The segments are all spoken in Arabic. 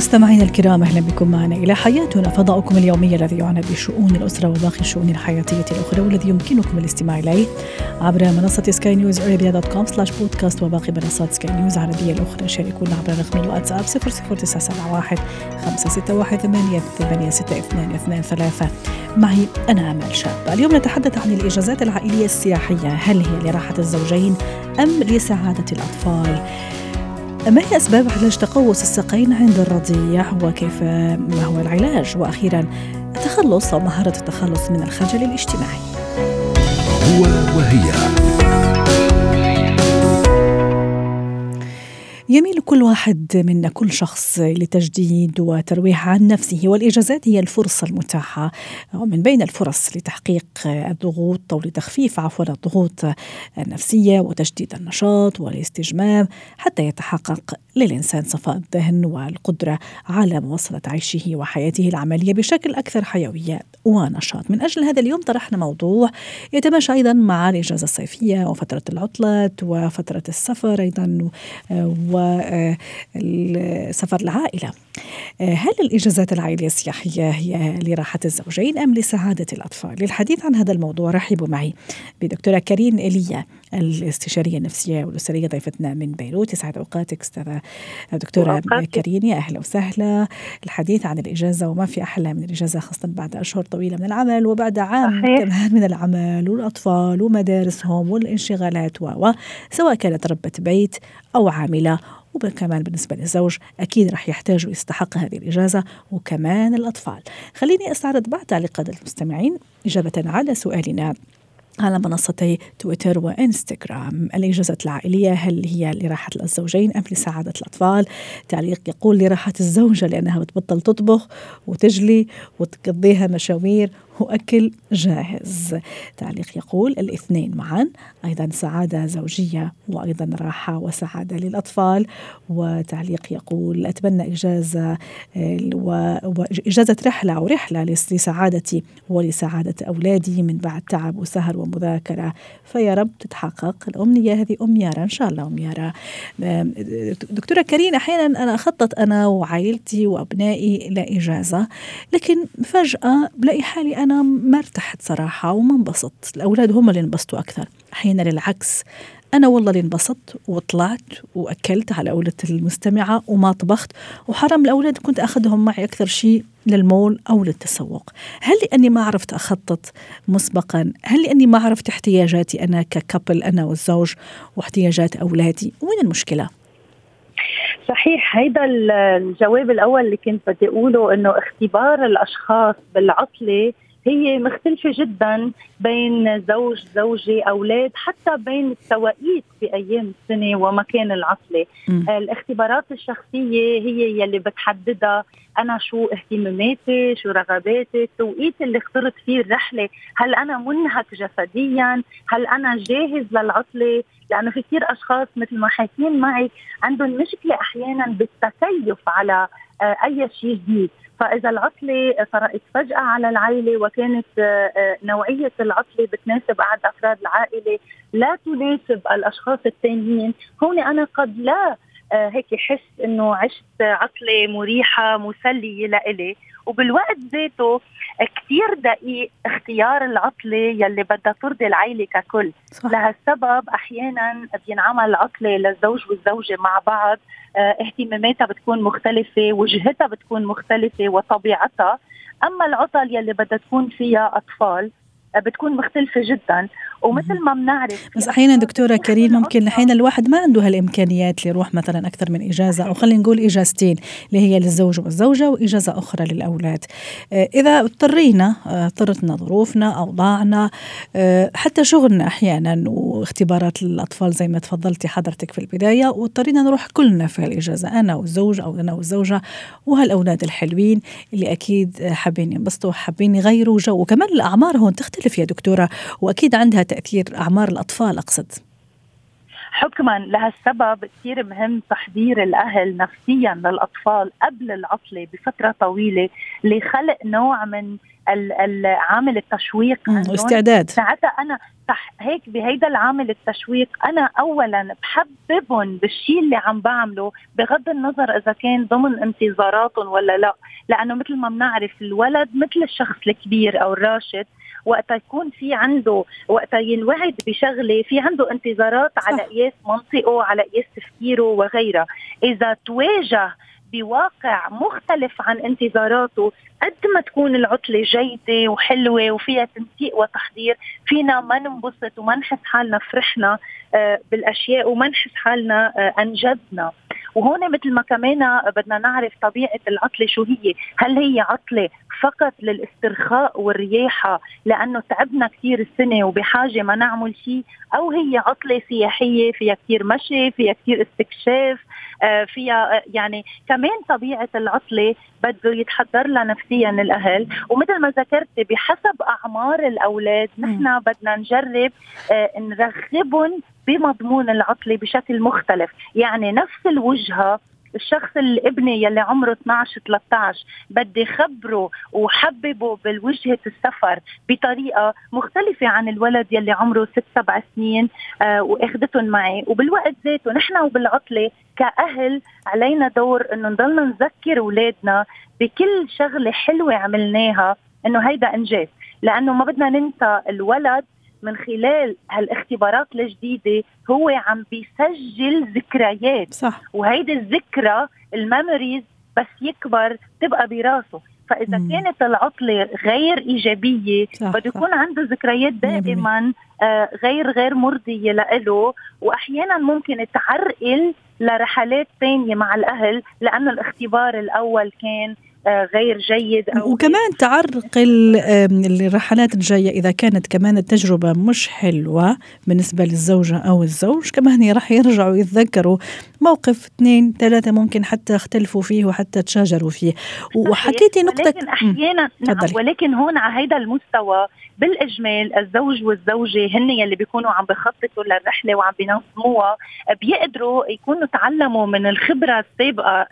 مستمعينا الكرام أهلا بكم معنا إلى حياتنا. فضاؤكم اليومي الذي يعنى بشؤون الأسرة وباقي الشؤون الحياتية الأخرى والذي يمكنكم الاستماع إليه عبر منصة سكاي نيوز ارابيا dot com slash podcast وباقي منصات سكاي نيوز العربية الأخرى. شاركونا عبر رقم الواتساب 00971 561 8 معي أنا آمال شاب. اليوم نتحدث عن الإجازات العائلية السياحية. هل هي لراحة الزوجين أم لسعادة الأطفال؟ ما هي أسباب علاج تقوس الساقين عند الرضيع وكيف؟ ما هو العلاج؟ وأخيرا التخلص أو مهارة التخلص من الخجل الاجتماعي. هو وهي. يميل كل واحد منا كل شخص لتجديد وترويح عن نفسه والإجازات هي الفرصة المتاحة. ومن بين الفرص لتحقيق الضغوط أو لتخفيف عفوا الضغوط النفسية وتجديد النشاط والاستجمام حتى يتحقق للإنسان صفاء الذهن والقدرة على مواصلة عيشه وحياته العملية بشكل أكثر حيوية ونشاط من أجل هذا اليوم طرحنا موضوع يتماشى أيضا مع الإجازة الصيفية وفترة العطلات وفترة السفر أيضا وسفر العائلة هل الإجازات العائلية السياحية هي لراحة الزوجين أم لسعادة الأطفال؟ للحديث عن هذا الموضوع رحبوا معي بدكتورة كارين إيليا الاستشارية النفسية والأسرية ضيفتنا من بيروت يسعد أوقاتك أستاذة دكتورة كارين يا أهلا وسهلا. الحديث عن الإجازة وما في أحلى من الإجازة خاصة بعد أشهر طويلة من العمل وبعد عام صحيح. كمان من العمل والأطفال ومدارسهم والانشغالات و سواء كانت ربة بيت أو عاملة. وكمان بالنسبة للزوج أكيد رح يحتاج ويستحق هذه الإجازة وكمان الأطفال. خليني أستعرض بعض تعليقات المستمعين إجابة على سؤالنا. على منصتي تويتر وإنستغرام. الإجازات العائلية هل هي لراحة الزوجين أم لسعادة الأطفال؟ تعليق يقول لراحة الزوجة لأنها بتبطل تطبخ وتجلي وتقضيها مشاوير وأكل جاهز. تعليق يقول الاثنين معا أيضا سعادة زوجية وأيضا راحة وسعادة للأطفال. وتعليق يقول أتمنى إجازة وإجازة رحلة أو رحلة لسعادتي ولسعادة أولادي من بعد تعب وسهر ومذاكرة. فيا رب تتحقق الأمنية هذه أم يارا إن شاء الله أم يارا. دكتورة كريم أحيانا أنا أخطط أنا وعائلتي وأبنائي إلى إجازة لكن فجأة بلاقي حالي أنا أنا ما ارتحت صراحة وما انبسطت. الأولاد هم اللي انبسطوا أكثر. أحيانا للعكس أنا والله اللي انبسطت وطلعت وأكلت على قولة المستمعة وما طبخت وحرام الأولاد كنت أخذهم معي أكثر شيء للمول أو للتسوق. هل لأني ما عرفت أخطط مسبقا؟ هل لأني ما عرفت احتياجاتي أنا ككابل أنا والزوج واحتياجات أولادي؟ وين المشكلة؟ صحيح هيدا الجواب الأول اللي كنت بدي أقوله إنه اختبار الأشخاص بالعطلة هي مختلفة جدا بين زوج زوجة أولاد حتى بين التوقيت بأيام السنة ومكان العطلة. الاختبارات الشخصية هي يلي بتحددها أنا شو اهتماماتي شو رغباتي التوقيت اللي اخترت فيه الرحلة. هل أنا منهك جسديا؟ هل أنا جاهز للعطلة؟ لأنه في كثير أشخاص مثل ما حاكين معي عندهم مشكلة أحيانا بالتكيف على آه، أي شيء جديد. فإذا العطلة طرأت فجأة على العائلة وكانت آه، آه، نوعية العطلة بتناسب أحد أفراد العائلة لا تناسب الأشخاص الثانيين. هون أنا قد لا هيك حس إنه عشت عطلة مريحة مسلية لإلي. وبالوقت ذاته كثير دقيق اختيار العطلة يلي بدها ترضي العائله ككل. صح. لهالسبب أحيانا بينعمل عطلة للزوج والزوجة مع بعض. آه اهتماماتها بتكون مختلفة وجهتها بتكون مختلفة وطبيعتها. أما العطل يلي بدها تكون فيها أطفال بتكون مختلفة جدا. ومثل ما بنعرف بس أحيانا دكتورة كريم ممكن أحيانا الواحد ما عنده هالإمكانيات ليروح مثلا أكثر من إجازة أو خلينا نقول إجازتين اللي هي للزوج والزوجة وإجازة أخرى للأولاد. آه، إذا اضطرينا آه، اضطرتنا ظروفنا أوضاعنا آه، حتى شغلنا أحيانا واختبارات الأطفال زي ما تفضلتي حضرتك في البداية واضطرينا نروح كلنا في الاجازه أنا والزوج أو أنا والزوجة وهالأولاد الحلوين اللي أكيد حابين ينبسطوا وحابين يغيروا جو. وكمان الأعمار هون تختلف يا دكتورة وأكيد عندها تأثير أعمار الأطفال أقصد. حكما لهالسبب كثير مهم تحضير الأهل نفسيا للأطفال قبل العطلة بفترة طويلة لخلق نوع من عامل التشويق استعداد ساعتها أنا صح هيك بهيدا العامل التشويق أنا اولا بحببهم بالشيء اللي عم بعمله بغض النظر إذا كان ضمن انتظاراتهم ولا لا لأنه مثل ما بنعرف الولد مثل الشخص الكبير أو الراشد وقت يكون في عنده وقت ينوعد بشغلة في عنده انتظارات. على قياس منطقة على قياس تفكيره وغيرها إذا تواجه بواقع مختلف عن انتظاراته قد ما تكون العطلة جيدة وحلوة وفيها تنسيق وتحضير فينا ما ننبسط وما نحس حالنا فرحنا آه، بالأشياء وما نحس حالنا آه، أنجزنا وهون مثل ما كمان بدنا نعرف طبيعة العطلة شو هي. هل هي عطلة فقط للاسترخاء والرياحة لأنه تعبنا كثير السنة وبحاجة ما نعمل شيء أو هي عطلة سياحية فيها كثير مشي فيها كثير استكشاف فيها آه، يعني كمان طبيعة العطلة بده يتحضر لها نفسيا الأهل. ومثل ما ذكرتي بحسب أعمار الأولاد نحن بدنا نجرب آه، نرغبهم بمضمون العطلة بشكل مختلف. يعني نفس الوجهة الشخص الابني يلي عمره 12 13 بدي خبره وحببه بالوجهة السفر بطريقة مختلفة عن الولد يلي عمره 6 7 سنين آه وأخذتهم معي. وبالوقت ذاته نحن وبالعطلة كأهل علينا دور إنه نضلنا نذكر أولادنا بكل شغلة حلوة عملناها إنه هيدا إنجاز. لأنه ما بدنا ننسى الولد من خلال هالاختبارات الجديدة هو عم بيسجل ذكريات. صح. وهيدي الذكرى الميموريز بس يكبر تبقى براسه. فإذا مم. كانت العطلة غير إيجابية بده يكون عنده ذكريات دائما آه غير غير مرضية له واحيانا ممكن تعرقل لرحلات ثانية مع الأهل لأنه الاختبار الأول كان غير جيد أو وكمان تعرق الرحلات الجاية إذا كانت كمان التجربة مش حلوة بالنسبة للزوجة أو الزوج كمان راح يرجعوا يتذكروا موقف اثنين ثلاثة ممكن حتى اختلفوا فيه وحتى تشاجروا فيه. وحكيتي نقطة ولكن أحيانا نعم ولكن هون على هذا المستوى بالإجمال الزوج والزوجة هن يلي بيكونوا عم بخططوا للرحلة وعم بينظموها بيقدروا يكونوا تعلموا من الخبرة السابقة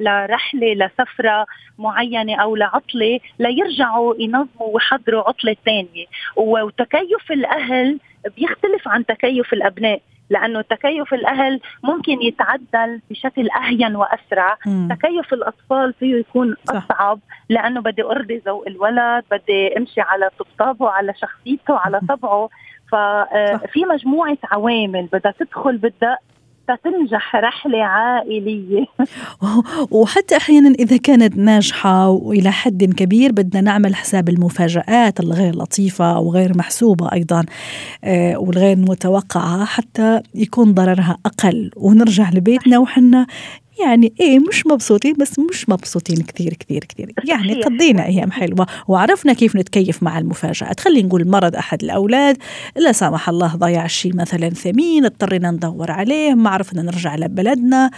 لرحلة لسفرة معينة أو لعطلة ليرجعوا ينظموا ويحضروا عطلة ثانية. وتكيف الأهل بيختلف عن تكيف الأبناء. لأنه تكيف الأهل ممكن يتعدل بشكل أهين وأسرع مم. تكيف الأطفال فيه يكون صح. أصعب لأنه بدي أرضي ذوق الولد بدي أمشي على طبطابه على شخصيته على طبعه ففي آه، مجموعة عوامل بدها تدخل بالدق تنجح رحلة عائلية. وحتى أحيانا إذا كانت ناجحة وإلى حد كبير بدنا نعمل حساب المفاجآت الغير لطيفة أو غير محسوبة أيضا آه، والغير متوقعة حتى يكون ضررها أقل. ونرجع لبيتنا وحنا يعني إيه مش مبسوطين بس مش مبسوطين كثير كثير كثير. يعني قضينا أيام حلوة وعرفنا كيف نتكيف مع المفاجآت. خلينا نقول مرض أحد الأولاد لا سمح الله ضيع شيء مثلا ثمين اضطرينا ندور عليه ما عرفنا نرجع لبلدنا.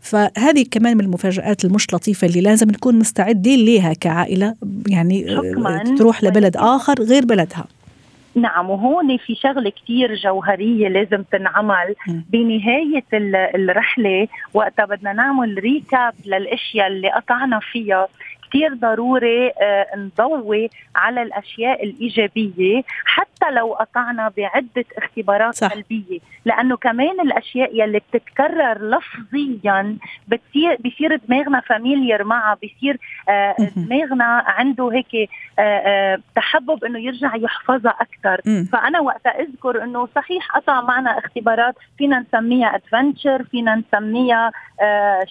فهذه كمان من المفاجآت المش لطيفة اللي لازم نكون مستعدين ليها كعائلة يعني تروح لبلد آخر غير بلدها. نعم وهون في شغلة كتير جوهرية لازم تنعمل. بنهاية الرحلة وقتها بدنا نعمل ريكاب للأشياء اللي قطعنا فيها. كثير ضروري آه، نضوي على الأشياء الإيجابية حتى لو قطعنا بعدة اختبارات صح. سلبية. لأنه كمان الأشياء يلي بتتكرر لفظيا بتصير بصير دماغنا familiar معها بصير آه، دماغنا عنده هيك آه، تحبب إنه يرجع يحفظها أكثر فأنا وقتها أذكر إنه صحيح قطع معنا اختبارات فينا نسميها adventure فينا نسميها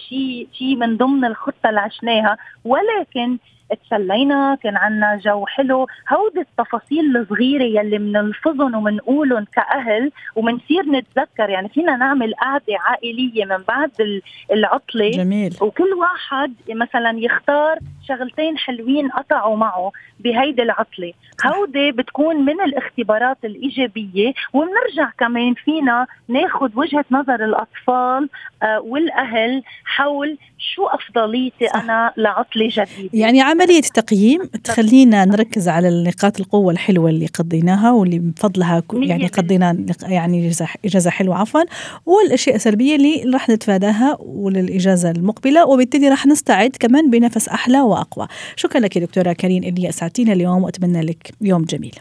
شيء شيء من ضمن الخطة اللي عشناها. ولكن ولكن تسلينا كان عنا جو حلو. هودي التفاصيل الصغيرة يلي بنلفظهم وبنقولهم كأهل وبنصير نتذكر. يعني فينا نعمل قعدة عائلية من بعد العطلة. جميل. وكل واحد مثلا يختار شغلتين حلوين قطعوا معه بهيدي العطلة. هودي بتكون من الاختبارات الإيجابية. وبنرجع كمان فينا ناخذ وجهة نظر الأطفال آه، والأهل حول شو أفضليتي. أنا لعطلة جديدة. يعني عملية تقييم تخلينا نركز على نقاط القوة الحلوة اللي قضيناها واللي بفضلها يعني قضينا يعني إجازة حلوة عفوا. والأشياء السلبية اللي راح نتفاداها وللإجازة المقبلة وبالتالي راح نستعد كمان بنفس أحلى وأقوى. شكرا لك دكتورة كريم اللي اسعدتينا اليوم وأتمنى لك يوم جميل.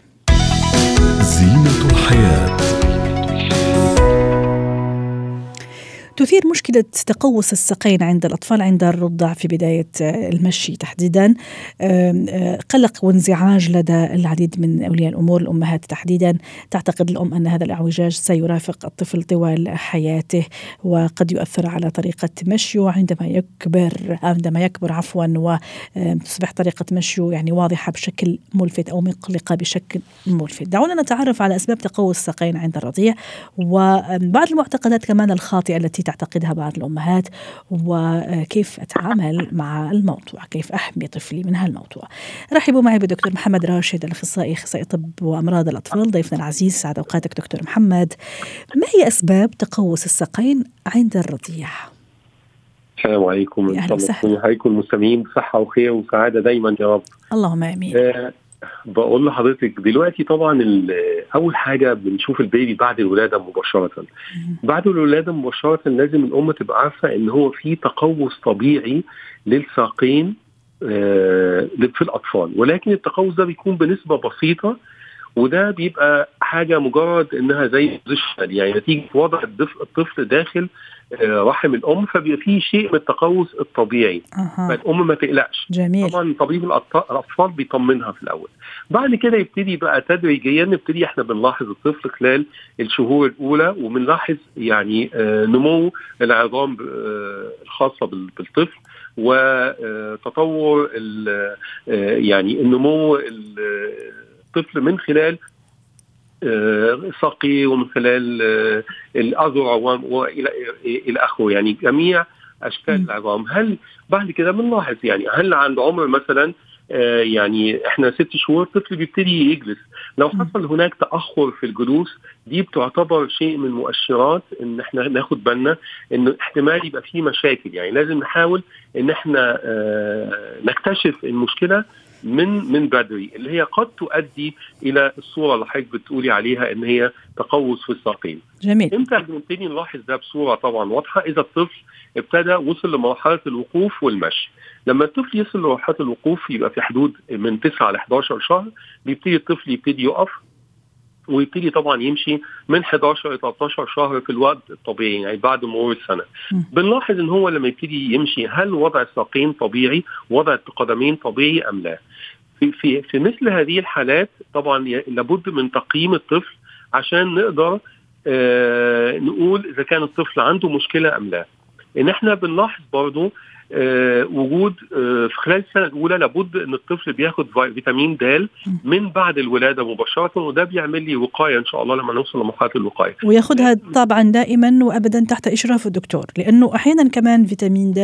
زينة الحياة. تثير مشكلة تقوس الساقين عند الأطفال عند الرضع في بداية المشي تحديدا. آه، قلق وانزعاج لدى العديد من أولياء الأمور الأمهات تحديدا. تعتقد الأم أن هذا الاعوجاج سيرافق الطفل طوال حياته وقد يؤثر على طريقة مشيه عندما يكبر عندما يكبر عفوا وتصبح طريقة مشيه يعني واضحة بشكل ملفت أو مقلقة بشكل ملفت. دعونا نتعرف على أسباب تقوس الساقين عند الرضيع وبعض المعتقدات كمان الخاطئة التي تعتقدها بعض الأمهات وكيف أتعامل مع الموضوع كيف أحمي طفلي من هالموضوع. رحبوا معي بدكتور محمد راشد الأخصائي أخصائي طب وأمراض الأطفال ضيفنا العزيز سعد أوقاتك دكتور محمد. ما هي أسباب تقوس الساقين عند الرضيع؟ السلام عليكم أهلا وسهلا. عليكم المستمعين بصحه وخير وسعادة دايما يا رب. اللهم آمين. آه بقول لحضرتك دلوقتي طبعا أول حاجة بنشوف البيبي بعد الولادة مباشرة. بعد الولادة مباشرة لازم الأم تبقى عارفة إن هو في تقوس طبيعي للساقين آه في الأطفال. ولكن التقوس ده بيكون بنسبة بسيطة وده بيبقى حاجة مجرد إنها زي يعني نتيجة وضع الطفل داخل آه، رحم الأم فبيبقى في شيء من التقوس الطبيعي. أه. فالام ما تقلقش. جميل. طبعا طبيب الأطفال بيطمنها في الأول. بعد كده يبتدي بقى تدريجيا نبتدي إحنا بنلاحظ الطفل خلال الشهور الأولى وبنلاحظ يعني آه، نمو العظام آه، الخاصة بالطفل وتطور يعني النمو الطفل من خلال ساقي ومن خلال آه، الاذرع والى إلى اخره يعني جميع أشكال العظام هل بعد كده بنلاحظ يعني هل عند عمر مثلا آه، يعني إحنا ست شهور الطفل بيبتدي يجلس. لو حصل هناك تأخر في الجلوس دي بتعتبر شيء من مؤشرات إن إحنا ناخد بالنا انه احتمال يبقى في مشاكل. يعني لازم نحاول إن إحنا آه، نكتشف المشكلة من من بدري اللي هي قد تؤدي إلى الصورة اللي حضرتك بتقولي عليها إن هي تقوس في الساقين. جميل. إمتى بنبتدي نلاحظ ده بصورة طبعا واضحة إذا الطفل ابتدى وصل لمرحلة الوقوف والمشي. لما الطفل يصل لمرحلة الوقوف يبقى في حدود من 9 ل 11 شهر بيبتدي الطفل يبتدي يقف ويبتدي طبعا يمشي من 11 ل 13 شهر في الوقت الطبيعي يعني بعد مرور السنة. بنلاحظ إن هو لما يبتدي يمشي هل وضع الساقين طبيعي؟ وضع القدمين طبيعي أم لا؟ في في في مثل هذه الحالات طبعا لابد من تقييم الطفل عشان نقدر آه نقول إذا كان الطفل عنده مشكلة أم لا. إن إحنا بنلاحظ برضه وجود آه في خلال السنة الأولى لابد إن الطفل بياخد فيتامين د من بعد الولادة مباشرة وده بيعمل لي وقاية إن شاء الله لما نوصل لمرحلة الوقاية. وياخذها طبعا دائما وابدا تحت إشراف الدكتور لأنه أحيانا كمان فيتامين د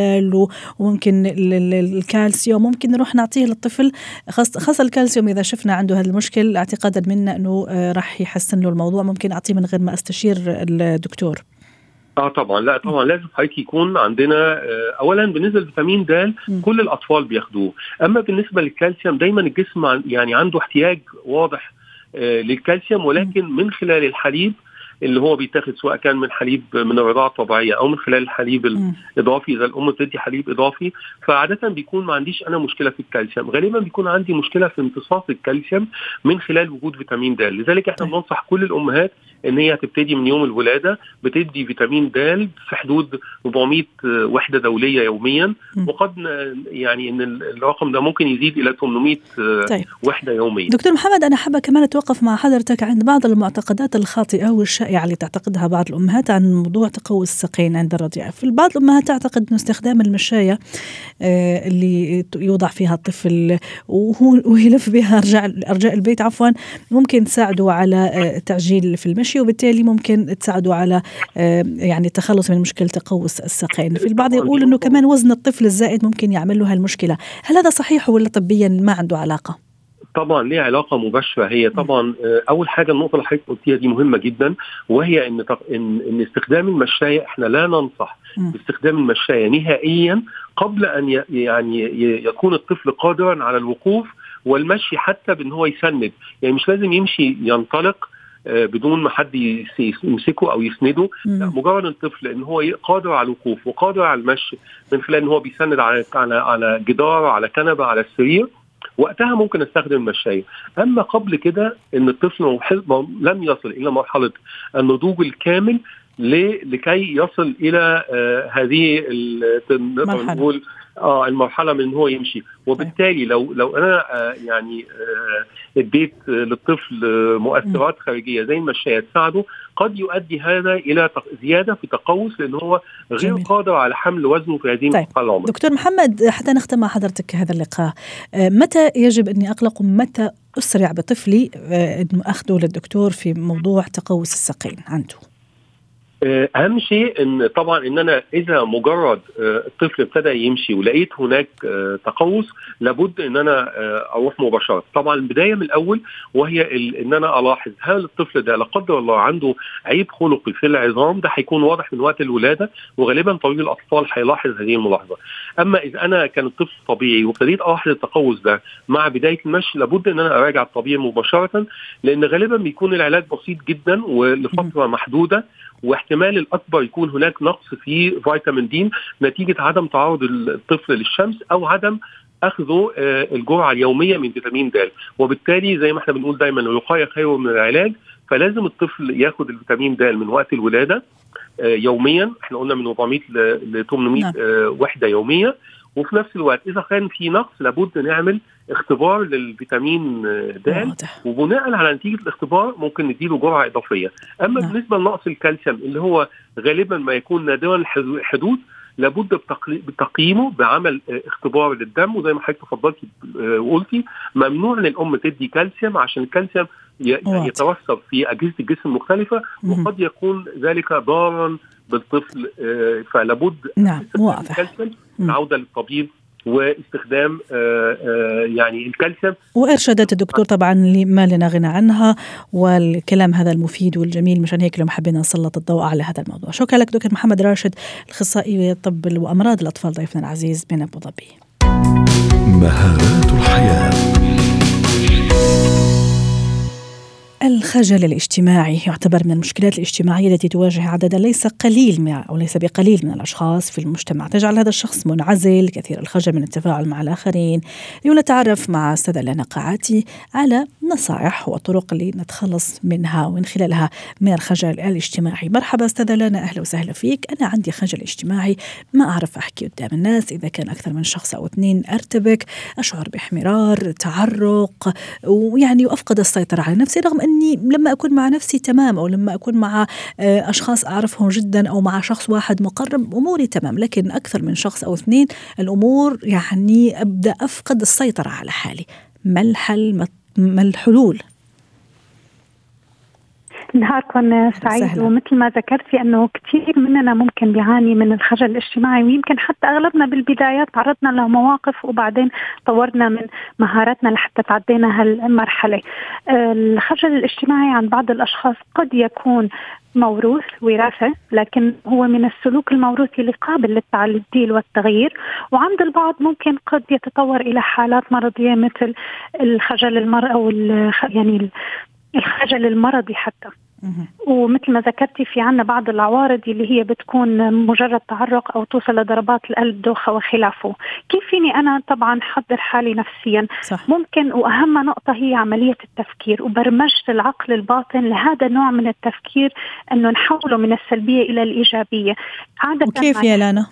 وممكن الكالسيوم ممكن نروح نعطيه للطفل خاصة الكالسيوم إذا شفنا عنده هذا المشكل اعتقادا منا إنه آه، راح يحسن له الموضوع ممكن أعطيه من غير ما أستشير الدكتور. آه طبعا. لا طبعا. لازم حضرتك يكون عندنا آه اولا بالنسبة للفيتامين د كل الأطفال بياخدوه. أما بالنسبة للكالسيوم دايما الجسم يعني عنده احتياج واضح آه للكالسيوم ولكن من خلال الحليب اللي هو بيتاخد سواء كان من حليب من الرضاعه الطبيعيه أو من خلال الحليب الإضافي إذا الأم بتدي حليب إضافي. فعادة بيكون ما عنديش أنا مشكلة في الكالسيوم. غالبا بيكون عندي مشكلة في امتصاص الكالسيوم من خلال وجود فيتامين د. لذلك إحنا بننصح كل الأمهات إن هي تبتدي من يوم الولادة بتدي فيتامين د في حدود 400 وحدة دولية يوميا. وقد يعني إن الرقم ده ممكن يزيد إلى 800 طيب. وحدة يوميا. دكتور محمد أنا حابة كمان أتوقف مع حضرتك عند بعض المعتقدات الخاطئة والشائعة. اللي تعتقدها بعض الأمهات عن موضوع تقوس الساقين عند الرضيع. في بعض الأمهات تعتقد أنه استخدام المشاية آه، اللي يوضع فيها الطفل وهو ويلف بها أرجاء أرجاء البيت عفوا ممكن تساعده على آه، تعجيل في المشي وبالتالي ممكن تساعده على آه، يعني التخلص من مشكلة تقوس الساقين في البعض يقول أنه كمان وزن الطفل الزائد ممكن يعمل له هالمشكلة. هل هذا صحيح ولا طبيا ما عنده علاقة؟ طبعا ليه علاقة مباشرة. هي طبعا آه، أول حاجة النقطة اللي حضرتك قلتيها دي مهمة جدا وهي إن إن, إن استخدام المشاية إحنا لا ننصح باستخدام المشاية نهائيا قبل أن يعني يكون الطفل قادرا على الوقوف والمشي حتى بإن هو يسند. يعني مش لازم يمشي ينطلق آه، بدون ما حد يمسكه أو يسنده. لا مجرد الطفل إن هو قادر على الوقوف وقادر على المشي من خلال إن هو بيسند على على على جدار على كنبة على السرير وقتها ممكن أستخدم المشاية. أما قبل كده إن الطفل لم يصل إلى مرحلة النضوج الكامل لكي يصل إلى آه هذه نقدر نقول آه المرحلة من هو يمشي. وبالتالي لو لو أنا آه يعني آه اديت للطفل مؤثرات خارجية زي المشاية تساعده قد يؤدي هذا إلى زيادة في تقوس لأن هو غير جميل. قادر على حمل وزنه في هذه طيب. العمريه. دكتور محمد حتى نختم مع حضرتك هذا اللقاء آه متى يجب أني أقلق ومتى أسرع بطفلي آه إنه أخذه للدكتور في موضوع تقوس الساقين عنده؟ آه، أهم شيء إن طبعا إن أنا إذا مجرد آه، الطفل ابتدى يمشي ولقيت هناك آه، تقوس لابد إن أنا أروح مباشرة. طبعا البداية من الأول وهي إن أنا ألاحظ هل الطفل ده لا قدر الله عنده عيب خلقي في العظام ده هيكون واضح من وقت الولادة وغالبا طبيب الأطفال هيلاحظ هذه الملاحظة. أما إذا أنا كان الطفل طبيعي وابتديت ألاحظ التقوس ده مع بداية المشي لابد إن أنا أراجع الطبيب مباشرة لأن غالبا بيكون العلاج بسيط جدا ولفترة محدودة واحتمال الأكبر يكون هناك نقص في فيتامين دي نتيجة عدم تعرض الطفل للشمس أو عدم اخذه آه، الجرعة اليومية من فيتامين د. وبالتالي زي ما إحنا بنقول دايما الوقايه خير من العلاج فلازم الطفل ياخذ الفيتامين د من وقت الولادة آه، يوميا. إحنا قلنا من 400 ل 800 نعم. آه، وحدة يومية. وفي نفس الوقت إذا كان في نقص لابد نعمل اختبار للفيتامين د وبناء على نتيجة الاختبار ممكن نديله جرعة إضافية. أما نعم. بالنسبة لنقص الكالسيوم اللي هو غالبا ما يكون نادرا الحدوث لابد بتقييمه بعمل اختبار للدم. وزي ما حضرتك تفضلتي آه، وقلتي ممنوع للام تدي كالسيوم عشان الكالسيوم يترسب في أجهزة الجسم المختلفة وقد يكون ذلك ضارا بالطفل آه، فلابد نعم واضح. العوده للطبيب واستخدام آه، آه، يعني الكالسيوم. وإرشادات الدكتور طبعا ما لنا غنى عنها والكلام هذا المفيد والجميل مشان هيك اليوم حبينا نسلط الضوء على هذا الموضوع. شكرا لك دكتور محمد راشد الأخصائي طب وأمراض الأطفال ضيفنا العزيز من أبو ظبي. مهارات الحياة. الخجل الاجتماعي يعتبر من المشكلات الاجتماعية التي تواجه عددا ليس قليل من أو ليس بقليل من الأشخاص في المجتمع. تجعل هذا الشخص منعزل كثير الخجل من التفاعل مع الآخرين. اليوم نتعرف مع أستاذة لنا قاعاتي على نصائح وطرق لنتخلص منها ومن خلالها من الخجل الاجتماعي. مرحبا أستاذة لنا أهلا وسهلا فيك. أنا عندي خجل اجتماعي ما أعرف أحكي قدام الناس إذا كان أكثر من شخص أو اثنين أرتبك أشعر بإحمرار تعرق ويعني وأفقد السيطرة على نفسي رغم اني لما أكون مع نفسي تمام أو لما أكون مع آه، أشخاص أعرفهم جدا أو مع شخص واحد مقرب أموري تمام. لكن أكثر من شخص أو اثنين الأمور يعني أبدأ أفقد السيطرة على حالي. ما الحل؟ ما الحلول؟ نهاركم سعيد سهلا. ومثل ما ذكرتي أنه كثير مننا ممكن بيعاني من الخجل الاجتماعي ويمكن حتى أغلبنا بالبدايات تعرضنا لمواقف وبعدين طورنا من مهاراتنا لحتى تعدينا هالمرحلة. الخجل الاجتماعي عند بعض الأشخاص قد يكون موروث وراثة لكن هو من السلوك الموروثي اللي قابل للتعديل والتغيير وعند البعض ممكن قد يتطور إلى حالات مرضية مثل الخجل المرأة أو يعني الخجل المرضي حتى. ومثل ما ذكرتي في عنا بعض العوارض اللي هي بتكون مجرد تعرق أو توصل لضربات القلب دوخة وخلافه. كيف فيني أنا طبعا حضر حالي نفسيا؟ صح. ممكن وأهم نقطة هي عملية التفكير. وبرمجه العقل الباطن لهذا النوع من التفكير إنه نحوله من السلبية إلى الإيجابية. عادة وكيف يا لانا؟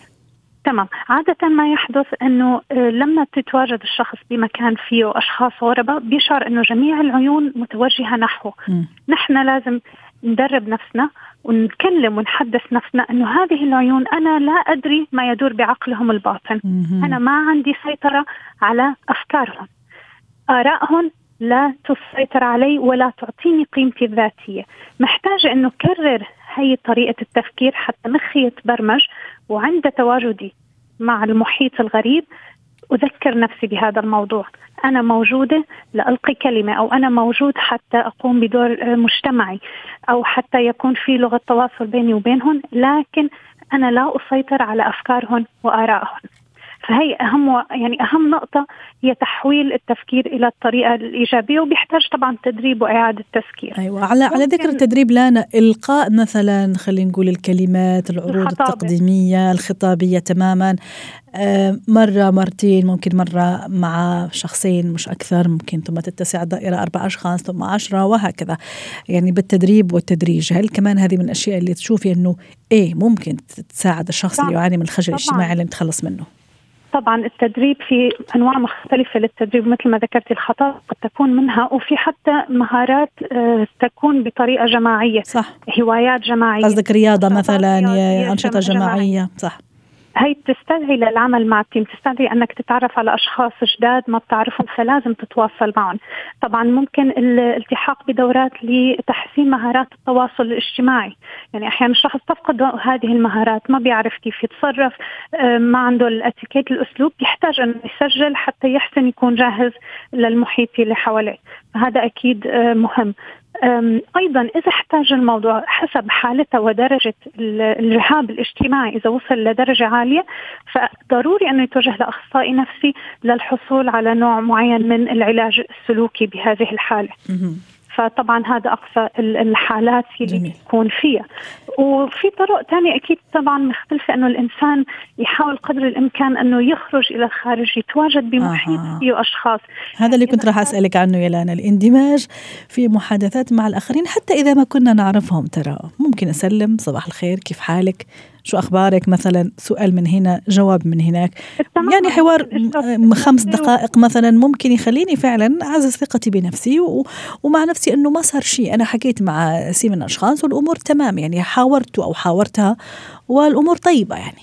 تمام. عادة ما يحدث أنه آه، لما تتواجد الشخص بمكان فيه أشخاص غرباء بيشعر أنه جميع العيون متوجهة نحوه. م. نحن لازم ندرب نفسنا ونكلم ونحدث نفسنا أنه هذه العيون أنا لا أدري ما يدور بعقلهم الباطن. أنا ما عندي سيطرة على أفكارهم. ارائهم لا تسيطر علي ولا تعطيني قيمتي الذاتية. محتاجه انه كرر هي طريقة التفكير حتى مخي يتبرمج. وعند تواجدي مع المحيط الغريب أذكر نفسي بهذا الموضوع. أنا موجودة لألقي كلمة أو أنا موجود حتى أقوم بدور مجتمعي أو حتى يكون في لغة تواصل بيني وبينهم لكن أنا لا أسيطر على أفكارهم وآرائهم. فهي أهم يعني أهم نقطة هي تحويل التفكير إلى الطريقة الإيجابية وبيحتاج طبعا تدريب وإعادة تفكير. أيوه. على على ذكر التدريب لانا إلقاء مثلا خلينا نقول الكلمات العروض الخطابة. التقديمية الخطابية تماما. آه، مرة مرتين ممكن مرة مع شخصين مش أكثر ممكن ثم تتسع الدائرة أربع أشخاص ثم عشرة وهكذا. يعني بالتدريب والتدريج. هل كمان هذه من الأشياء اللي تشوفي أنه إيه ممكن تساعد الشخص اللي يعاني من الخجل الاجتماعي اللي نتخلص منه؟ طبعا التدريب في أنواع مختلفة للتدريب مثل ما ذكرت الخطأ قد تكون منها وفي حتى مهارات آه، تكون بطريقة جماعية صح. هوايات جماعية. قصدك رياضة مثلا أنشطة جماعية صح. هي بتستدعي للعمل مع التيم بتستدعي أنك تتعرف على أشخاص جداد ما بتعرفهم فلازم تتواصل معهم. طبعا ممكن الالتحاق بدورات لتحسين مهارات التواصل الاجتماعي. يعني أحيانا الشخص تفقد هذه المهارات ما بيعرف كيف يتصرف آه، ما عنده الاتيكيت الأسلوب يحتاج أنه يسجل حتى يحسن يكون جاهز للمحيط اللي حواليه. هذا أكيد آه، مهم. أيضا إذا احتاج الموضوع حسب حالته ودرجة الرهاب الاجتماعي إذا وصل لدرجة عالية فضروري انه يتوجه لأخصائي نفسي للحصول على نوع معين من العلاج السلوكي بهذه الحالة. فطبعا هذا أقصى الحالات اللي بتكون فيها. وفي طرق ثانية أكيد طبعا مختلفة أنه الإنسان يحاول قدر الإمكان أنه يخرج إلى الخارج يتواجد بمحيط آه. فيه أشخاص. هذا اللي كنت راح أسألك عنه يا لانا الاندماج في محادثات مع الآخرين حتى إذا ما كنا نعرفهم ترى. ممكن أسلم صباح الخير كيف حالك؟ شو أخبارك مثلا؟ سؤال من هنا جواب من هناك. يعني حوار خمس دقائق مثلا ممكن يخليني فعلا أعزز ثقتي بنفسي ومع نفسي أنه ما صار شيء. أنا حكيت مع سي من الأشخاص والأمور تمام يعني حاورت أو حاورتها والأمور طيبة يعني.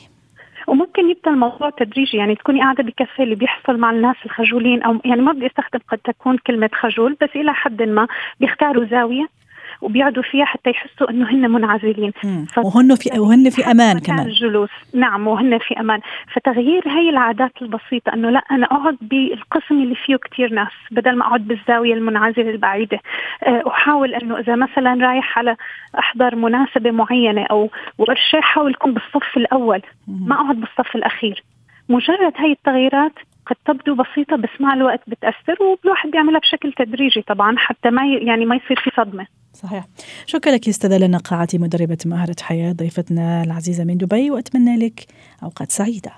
وممكن يبدأ الموضوع تدريجي يعني تكوني قاعدة بكافيه اللي بيحصل مع الناس الخجولين أو يعني ما بدي أستخدم قد تكون كلمة خجول بس إلى حد ما بيختاروا زاوية. وبيقعدوا فيها حتى يحسوا إنه هن منعزلين. وهن في وهن في أمان كمان. الجلوس. نعم وهن في أمان. فتغيير هي العادات البسيطة إنه لا أنا أقعد بالقسم اللي فيه كتير ناس بدل ما أقعد بالزاوية المنعزلة البعيدة. أه أحاول إنه إذا مثلا رايح على أحضر مناسبة معينة أو ورشة حاول أكون بالصف الأول. ما أقعد بالصف الأخير. مجرد هاي التغييرات قد تبدو بسيطة بس مع الوقت بتأثر والواحد بيعملها بشكل تدريجي طبعا حتى ما يعني ما يصير في صدمة. صحيح. شكرا لك استاذة لنا قاعتي مدربة مهارة حياة ضيفتنا العزيزة من دبي وأتمنى لك أوقات سعيدة.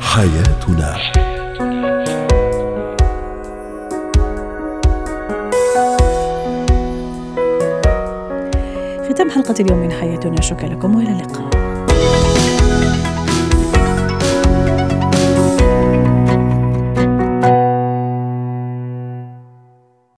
حياتنا. ختام حلقة اليوم من حياتنا. شكرا لكم وإلى اللقاء.